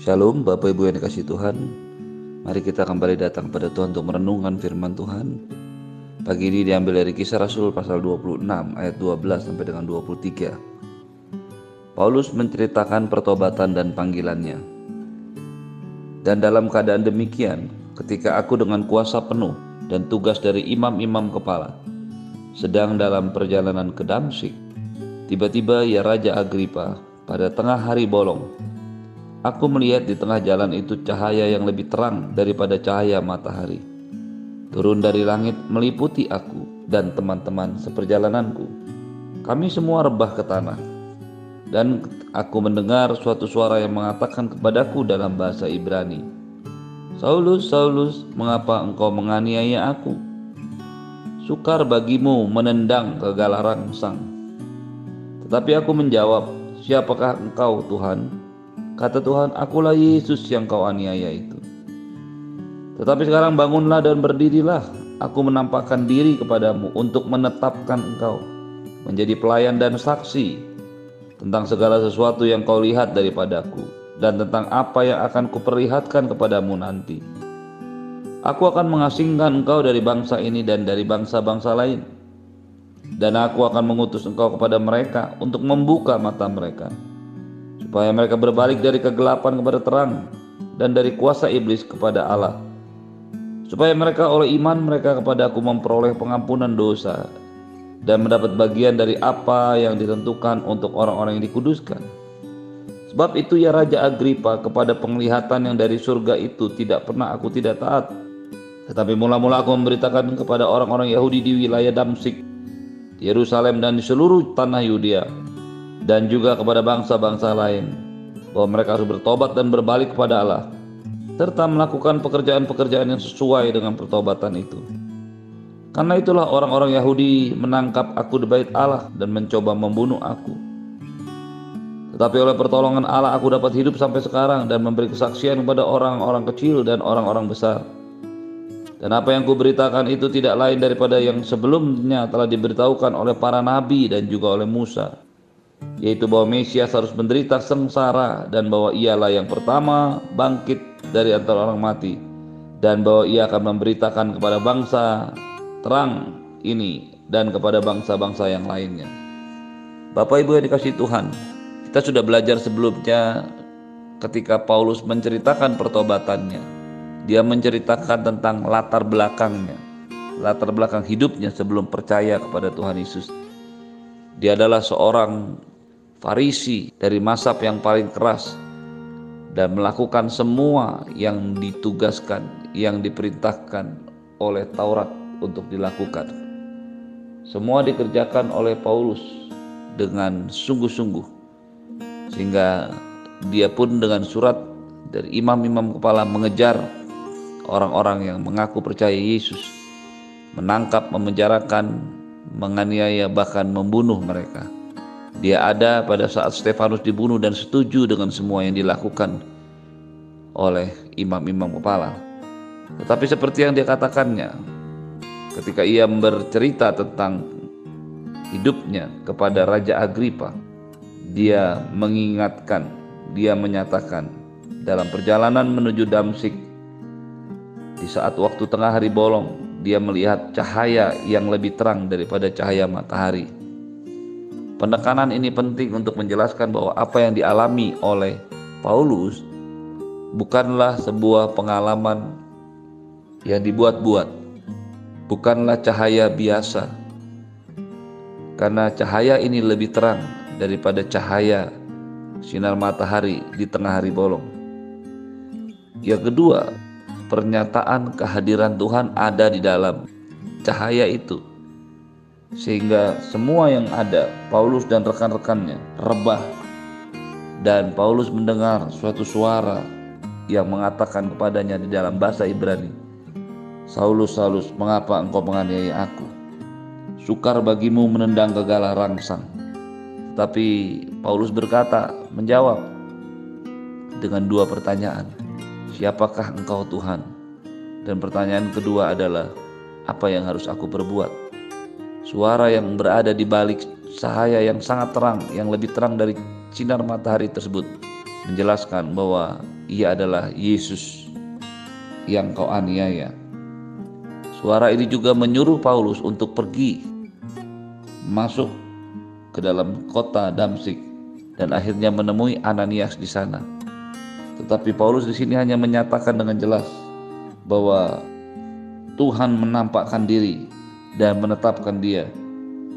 Shalom Bapak Ibu yang dikasih Tuhan. Mari kita kembali datang pada Tuhan untuk merenungkan firman Tuhan. Pagi ini diambil dari kisah Rasul pasal 26 ayat 12 sampai dengan 23 Paulus menceritakan pertobatan dan panggilannya. Dan dalam keadaan demikian ketika aku dengan kuasa penuh dan tugas dari imam-imam kepala sedang dalam perjalanan ke Damsik tiba-tiba ya Raja Agripa pada tengah hari bolong Aku melihat di tengah jalan itu cahaya yang lebih terang daripada cahaya matahari. Turun dari langit meliputi aku dan teman-teman seperjalananku. Kami semua rebah ke tanah. Dan aku mendengar suatu suara yang mengatakan kepadaku dalam bahasa Ibrani, Saulus, Saulus, mengapa engkau menganiaya aku? Sukar bagimu menendang kegalaran sang. Tetapi aku menjawab, siapakah engkau Tuhan? Kata Tuhan, akulah Yesus yang kau aniaya itu. Tetapi sekarang bangunlah dan berdirilah. Aku menampakkan diri kepadamu untuk menetapkan engkau menjadi pelayan dan saksi tentang segala sesuatu yang kau lihat daripadaku dan tentang apa yang akan kuperlihatkan kepadamu nanti. Aku akan mengasingkan engkau dari bangsa ini dan dari bangsa-bangsa lain. Dan aku akan mengutus engkau kepada mereka untuk membuka mata mereka supaya mereka berbalik dari kegelapan kepada terang dan dari kuasa iblis kepada Allah. Supaya mereka oleh iman mereka kepada aku memperoleh pengampunan dosa dan mendapat bagian dari apa yang ditentukan untuk orang-orang yang dikuduskan. Sebab itu ya Raja Agripa kepada penglihatan yang dari surga itu tidak pernah aku tidak taat. Tetapi mula-mula aku memberitakan kepada orang-orang Yahudi di wilayah Damsik Yerusalem dan di seluruh tanah Yudea dan juga kepada bangsa-bangsa lain bahwa mereka harus bertobat dan berbalik kepada Allah serta melakukan pekerjaan-pekerjaan yang sesuai dengan pertobatan itu. Karena itulah orang-orang Yahudi menangkap aku di bait Allah dan mencoba membunuh aku. Tetapi oleh pertolongan Allah aku dapat hidup sampai sekarang dan memberi kesaksian kepada orang-orang kecil dan orang-orang besar. Dan apa yang kuberitakan itu tidak lain daripada yang sebelumnya telah diberitahukan oleh para nabi dan juga oleh Musa yaitu bahwa Mesias harus menderita sengsara dan bahwa ialah yang pertama bangkit dari antara orang mati dan bahwa ia akan memberitakan kepada bangsa terang ini dan kepada bangsa-bangsa yang lainnya. Bapak Ibu yang dikasih Tuhan, kita sudah belajar sebelumnya ketika Paulus menceritakan pertobatannya. Dia menceritakan tentang latar belakangnya, latar belakang hidupnya sebelum percaya kepada Tuhan Yesus. Dia adalah seorang Farisi dari masab yang paling keras dan melakukan semua yang ditugaskan, yang diperintahkan oleh Taurat untuk dilakukan. Semua dikerjakan oleh Paulus dengan sungguh-sungguh, sehingga dia pun dengan surat dari imam-imam kepala mengejar orang-orang yang mengaku percaya Yesus, menangkap, memenjarakan, menganiaya, bahkan membunuh mereka. Dia ada pada saat Stefanus dibunuh dan setuju dengan semua yang dilakukan oleh imam-imam kepala. Tetapi seperti yang dia katakannya, ketika ia bercerita tentang hidupnya kepada Raja Agripa, dia mengingatkan, dia menyatakan dalam perjalanan menuju Damsik di saat waktu tengah hari bolong, dia melihat cahaya yang lebih terang daripada cahaya matahari Penekanan ini penting untuk menjelaskan bahwa apa yang dialami oleh Paulus bukanlah sebuah pengalaman yang dibuat-buat, bukanlah cahaya biasa, karena cahaya ini lebih terang daripada cahaya sinar matahari di tengah hari bolong. Yang kedua, pernyataan kehadiran Tuhan ada di dalam cahaya itu sehingga semua yang ada Paulus dan rekan-rekannya rebah. Dan Paulus mendengar suatu suara yang mengatakan kepadanya di dalam bahasa Ibrani Saulus Saulus mengapa engkau menganiaya aku? Sukar bagimu menendang kegala rangsang. Tapi Paulus berkata menjawab dengan dua pertanyaan siapakah engkau Tuhan? Dan pertanyaan kedua adalah apa yang harus aku perbuat Suara yang berada di balik cahaya yang sangat terang, yang lebih terang dari sinar matahari tersebut, menjelaskan bahwa ia adalah Yesus yang kau aniaya. Suara ini juga menyuruh Paulus untuk pergi masuk ke dalam kota Damsik dan akhirnya menemui Ananias di sana. Tetapi Paulus di sini hanya menyatakan dengan jelas bahwa Tuhan menampakkan diri dan menetapkan dia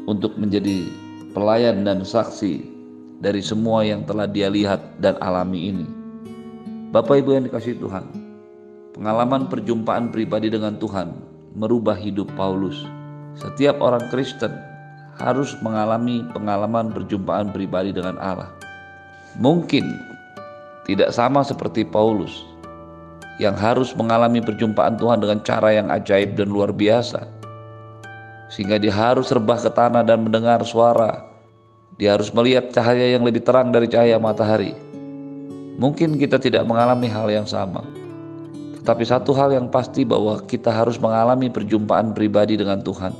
untuk menjadi pelayan dan saksi dari semua yang telah dia lihat dan alami ini. Bapak Ibu yang dikasih Tuhan, pengalaman perjumpaan pribadi dengan Tuhan merubah hidup Paulus. Setiap orang Kristen harus mengalami pengalaman perjumpaan pribadi dengan Allah. Mungkin tidak sama seperti Paulus yang harus mengalami perjumpaan Tuhan dengan cara yang ajaib dan luar biasa sehingga dia harus rebah ke tanah dan mendengar suara. Dia harus melihat cahaya yang lebih terang dari cahaya matahari. Mungkin kita tidak mengalami hal yang sama, tetapi satu hal yang pasti bahwa kita harus mengalami perjumpaan pribadi dengan Tuhan.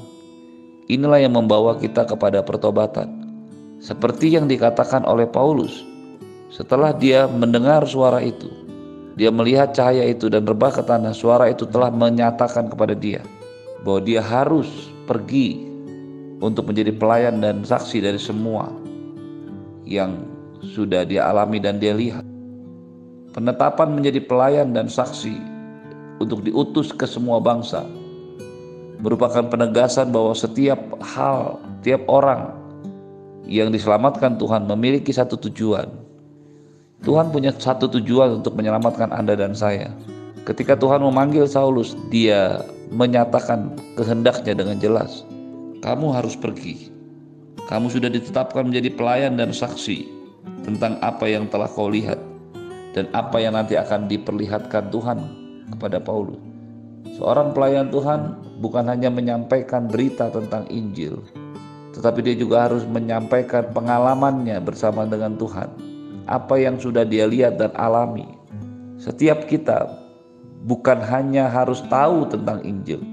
Inilah yang membawa kita kepada pertobatan, seperti yang dikatakan oleh Paulus. Setelah dia mendengar suara itu, dia melihat cahaya itu dan rebah ke tanah. Suara itu telah menyatakan kepada dia bahwa dia harus pergi untuk menjadi pelayan dan saksi dari semua yang sudah dia alami dan dia lihat. Penetapan menjadi pelayan dan saksi untuk diutus ke semua bangsa merupakan penegasan bahwa setiap hal, tiap orang yang diselamatkan Tuhan memiliki satu tujuan. Tuhan punya satu tujuan untuk menyelamatkan Anda dan saya. Ketika Tuhan memanggil Saulus, dia menyatakan kehendaknya dengan jelas. Kamu harus pergi. Kamu sudah ditetapkan menjadi pelayan dan saksi tentang apa yang telah kau lihat dan apa yang nanti akan diperlihatkan Tuhan kepada Paulus. Seorang pelayan Tuhan bukan hanya menyampaikan berita tentang Injil, tetapi dia juga harus menyampaikan pengalamannya bersama dengan Tuhan. Apa yang sudah dia lihat dan alami. Setiap kita bukan hanya harus tahu tentang Injil,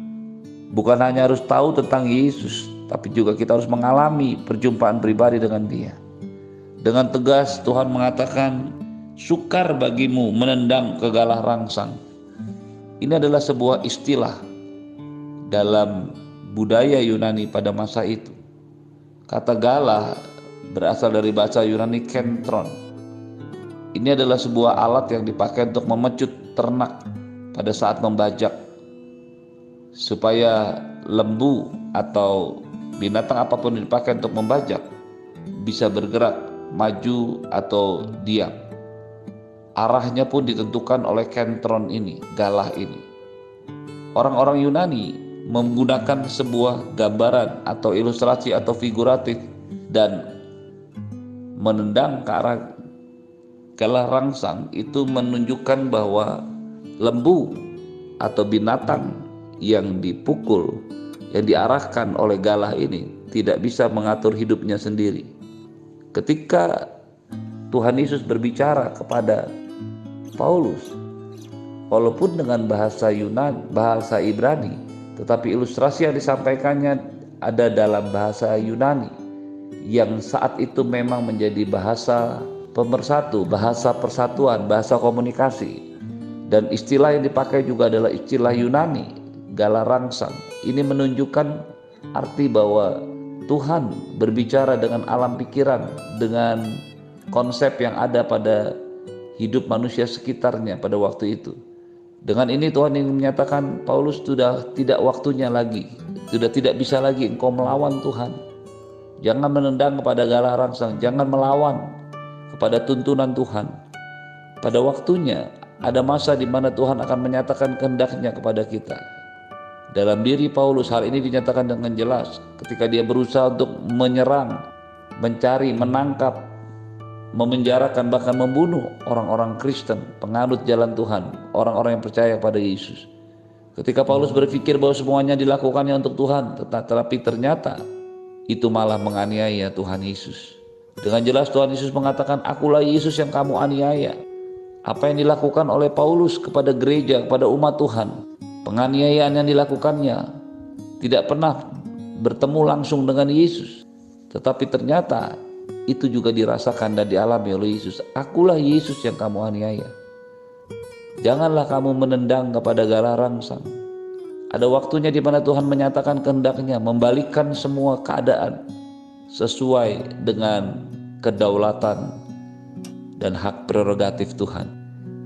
bukan hanya harus tahu tentang Yesus, tapi juga kita harus mengalami perjumpaan pribadi dengan Dia. Dengan tegas Tuhan mengatakan, "Sukar bagimu menendang ke galah rangsang." Ini adalah sebuah istilah dalam budaya Yunani pada masa itu. Kata galah berasal dari bahasa Yunani kentron. Ini adalah sebuah alat yang dipakai untuk memecut ternak pada saat membajak supaya lembu atau binatang apa pun yang dipakai untuk membajak bisa bergerak maju atau diam. Arahnya pun ditentukan oleh kentron ini, galah ini. Orang-orang Yunani menggunakan sebuah gambaran atau ilustrasi atau figuratif dan menendang ke arah galah rangsang itu menunjukkan bahwa lembu atau binatang yang dipukul, yang diarahkan oleh galah ini tidak bisa mengatur hidupnya sendiri. Ketika Tuhan Yesus berbicara kepada Paulus, walaupun dengan bahasa Yunan, bahasa Ibrani, tetapi ilustrasi yang disampaikannya ada dalam bahasa Yunani yang saat itu memang menjadi bahasa pemersatu, bahasa persatuan, bahasa komunikasi. Dan istilah yang dipakai juga adalah istilah Yunani, galarangsang. Ini menunjukkan arti bahwa Tuhan berbicara dengan alam pikiran, dengan konsep yang ada pada hidup manusia sekitarnya pada waktu itu. Dengan ini Tuhan ingin menyatakan Paulus sudah tidak waktunya lagi, sudah tidak bisa lagi engkau melawan Tuhan. Jangan menendang kepada galarangsang, jangan melawan kepada tuntunan Tuhan. Pada waktunya ada masa di mana Tuhan akan menyatakan kehendaknya kepada kita. Dalam diri Paulus hal ini dinyatakan dengan jelas ketika dia berusaha untuk menyerang, mencari, menangkap, memenjarakan bahkan membunuh orang-orang Kristen, penganut jalan Tuhan, orang-orang yang percaya pada Yesus. Ketika Paulus berpikir bahwa semuanya dilakukannya untuk Tuhan, tetapi ternyata itu malah menganiaya Tuhan Yesus. Dengan jelas Tuhan Yesus mengatakan, "Akulah Yesus yang kamu aniaya." Apa yang dilakukan oleh Paulus kepada gereja, kepada umat Tuhan, penganiayaan yang dilakukannya tidak pernah bertemu langsung dengan Yesus, tetapi ternyata itu juga dirasakan dan dialami oleh Yesus. Akulah Yesus yang kamu aniaya. Janganlah kamu menendang kepada galah rangsang. Ada waktunya di mana Tuhan menyatakan kehendaknya membalikkan semua keadaan sesuai dengan kedaulatan dan hak prerogatif Tuhan.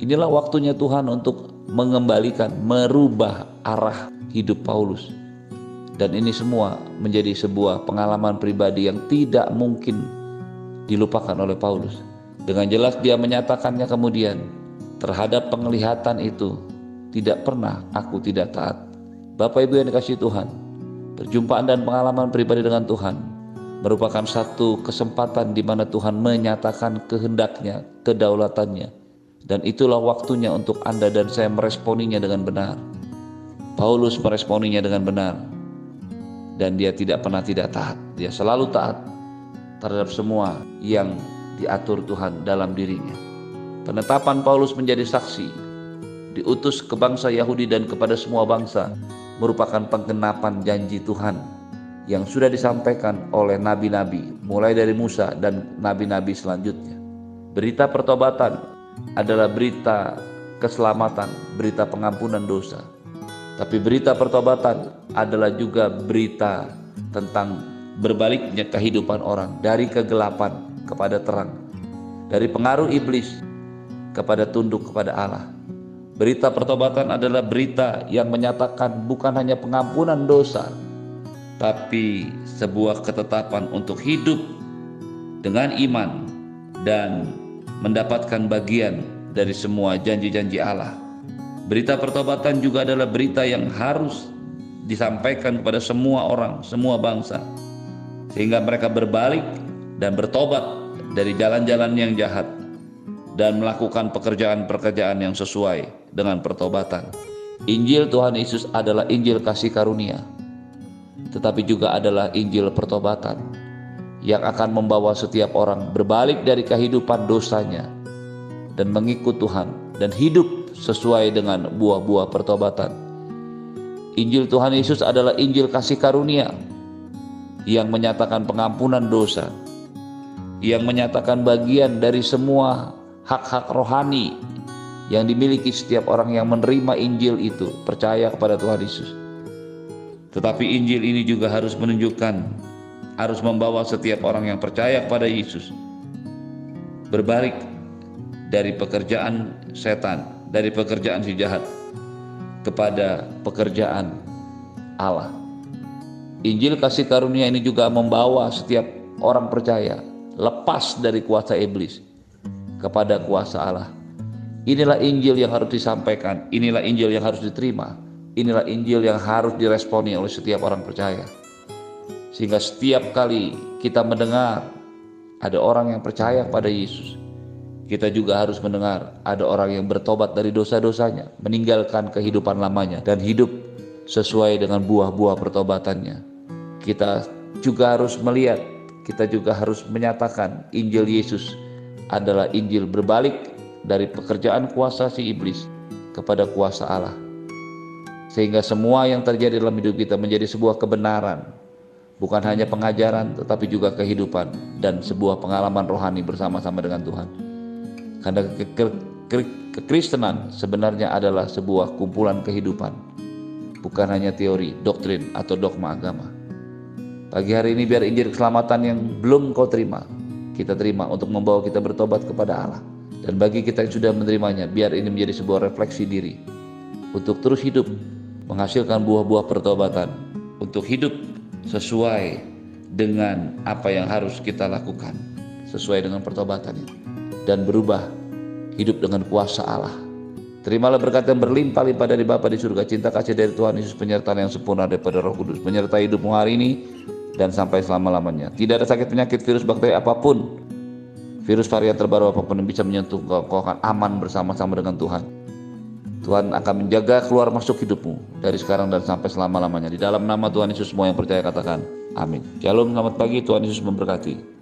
Inilah waktunya Tuhan untuk mengembalikan, merubah arah hidup Paulus. Dan ini semua menjadi sebuah pengalaman pribadi yang tidak mungkin dilupakan oleh Paulus. Dengan jelas dia menyatakannya kemudian terhadap penglihatan itu tidak pernah aku tidak taat. Bapak Ibu yang dikasih Tuhan, perjumpaan dan pengalaman pribadi dengan Tuhan merupakan satu kesempatan di mana Tuhan menyatakan kehendaknya, kedaulatannya. Dan itulah waktunya untuk Anda dan saya meresponinya dengan benar. Paulus meresponinya dengan benar. Dan dia tidak pernah tidak taat. Dia selalu taat terhadap semua yang diatur Tuhan dalam dirinya. Penetapan Paulus menjadi saksi, diutus ke bangsa Yahudi dan kepada semua bangsa, merupakan penggenapan janji Tuhan yang sudah disampaikan oleh nabi-nabi, mulai dari Musa dan nabi-nabi selanjutnya. Berita pertobatan adalah berita keselamatan, berita pengampunan dosa. Tapi berita pertobatan adalah juga berita tentang berbaliknya kehidupan orang dari kegelapan kepada terang, dari pengaruh iblis kepada tunduk kepada Allah. Berita pertobatan adalah berita yang menyatakan bukan hanya pengampunan dosa, tapi sebuah ketetapan untuk hidup dengan iman dan mendapatkan bagian dari semua janji-janji Allah. Berita pertobatan juga adalah berita yang harus disampaikan kepada semua orang, semua bangsa, sehingga mereka berbalik dan bertobat dari jalan-jalan yang jahat dan melakukan pekerjaan-pekerjaan yang sesuai dengan pertobatan. Injil Tuhan Yesus adalah Injil kasih karunia tetapi juga adalah Injil pertobatan yang akan membawa setiap orang berbalik dari kehidupan dosanya dan mengikut Tuhan dan hidup sesuai dengan buah-buah pertobatan. Injil Tuhan Yesus adalah Injil kasih karunia yang menyatakan pengampunan dosa, yang menyatakan bagian dari semua hak-hak rohani yang dimiliki setiap orang yang menerima Injil itu, percaya kepada Tuhan Yesus. Tetapi Injil ini juga harus menunjukkan, harus membawa setiap orang yang percaya kepada Yesus berbalik dari pekerjaan setan, dari pekerjaan si jahat kepada pekerjaan Allah. Injil kasih karunia ini juga membawa setiap orang percaya lepas dari kuasa iblis kepada kuasa Allah. Inilah Injil yang harus disampaikan, inilah Injil yang harus diterima Inilah Injil yang harus diresponi oleh setiap orang percaya. Sehingga setiap kali kita mendengar ada orang yang percaya pada Yesus, kita juga harus mendengar ada orang yang bertobat dari dosa-dosanya, meninggalkan kehidupan lamanya dan hidup sesuai dengan buah-buah pertobatannya. Kita juga harus melihat, kita juga harus menyatakan Injil Yesus adalah Injil berbalik dari pekerjaan kuasa si iblis kepada kuasa Allah sehingga semua yang terjadi dalam hidup kita menjadi sebuah kebenaran. Bukan hanya pengajaran tetapi juga kehidupan dan sebuah pengalaman rohani bersama-sama dengan Tuhan. Karena ke ke ke kekristenan sebenarnya adalah sebuah kumpulan kehidupan. Bukan hanya teori, doktrin atau dogma agama. Pagi hari ini biar Injil keselamatan yang belum kau terima kita terima untuk membawa kita bertobat kepada Allah. Dan bagi kita yang sudah menerimanya biar ini menjadi sebuah refleksi diri. Untuk terus hidup menghasilkan buah-buah pertobatan untuk hidup sesuai dengan apa yang harus kita lakukan sesuai dengan pertobatan itu dan berubah hidup dengan kuasa Allah. Terimalah berkat yang berlimpah-limpah dari Bapa di surga, cinta kasih dari Tuhan Yesus, penyertaan yang sempurna daripada Roh Kudus, menyertai hidupmu hari ini dan sampai selama-lamanya. Tidak ada sakit penyakit virus bakteri apa pun, virus varian terbaru apa pun yang bisa menyentuh kau, kau akan aman bersama-sama dengan Tuhan. Tuhan akan menjaga keluar masuk hidupmu dari sekarang dan sampai selama-lamanya. Di dalam nama Tuhan Yesus semua yang percaya katakan amin. Shalom, selamat pagi, Tuhan Yesus memberkati.